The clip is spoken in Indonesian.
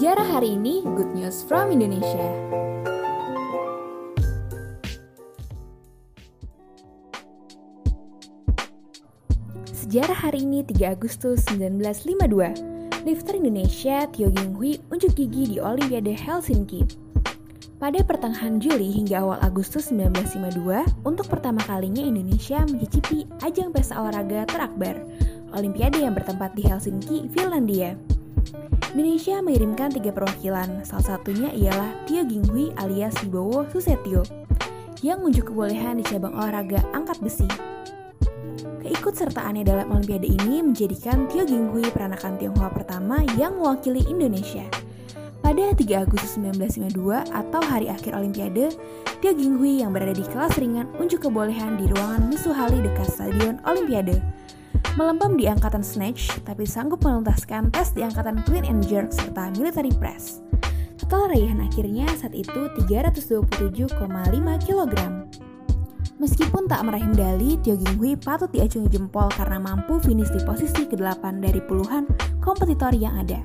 Sejarah hari ini, good news from Indonesia. Sejarah hari ini 3 Agustus 1952. Lifter Indonesia Tio Hui unjuk gigi di Olimpiade Helsinki. Pada pertengahan Juli hingga awal Agustus 1952, untuk pertama kalinya Indonesia mencicipi ajang pesta olahraga terakbar, Olimpiade yang bertempat di Helsinki, Finlandia. Indonesia mengirimkan tiga perwakilan, salah satunya ialah Tio Hui alias Wibowo Susetio, yang unjuk kebolehan di cabang olahraga angkat besi. Keikutsertaannya dalam Olimpiade ini menjadikan Tio Hui peranakan Tionghoa pertama yang mewakili Indonesia. Pada 3 Agustus 1952 atau hari akhir Olimpiade, Tio Hui yang berada di kelas ringan unjuk kebolehan di ruangan Misuhali dekat Stadion Olimpiade melempam di angkatan snatch, tapi sanggup menuntaskan tes di angkatan clean and jerk serta military press. Total raihan akhirnya saat itu 327,5 kg. Meskipun tak meraih medali, Tio Hui patut diacungi jempol karena mampu finish di posisi ke-8 dari puluhan kompetitor yang ada.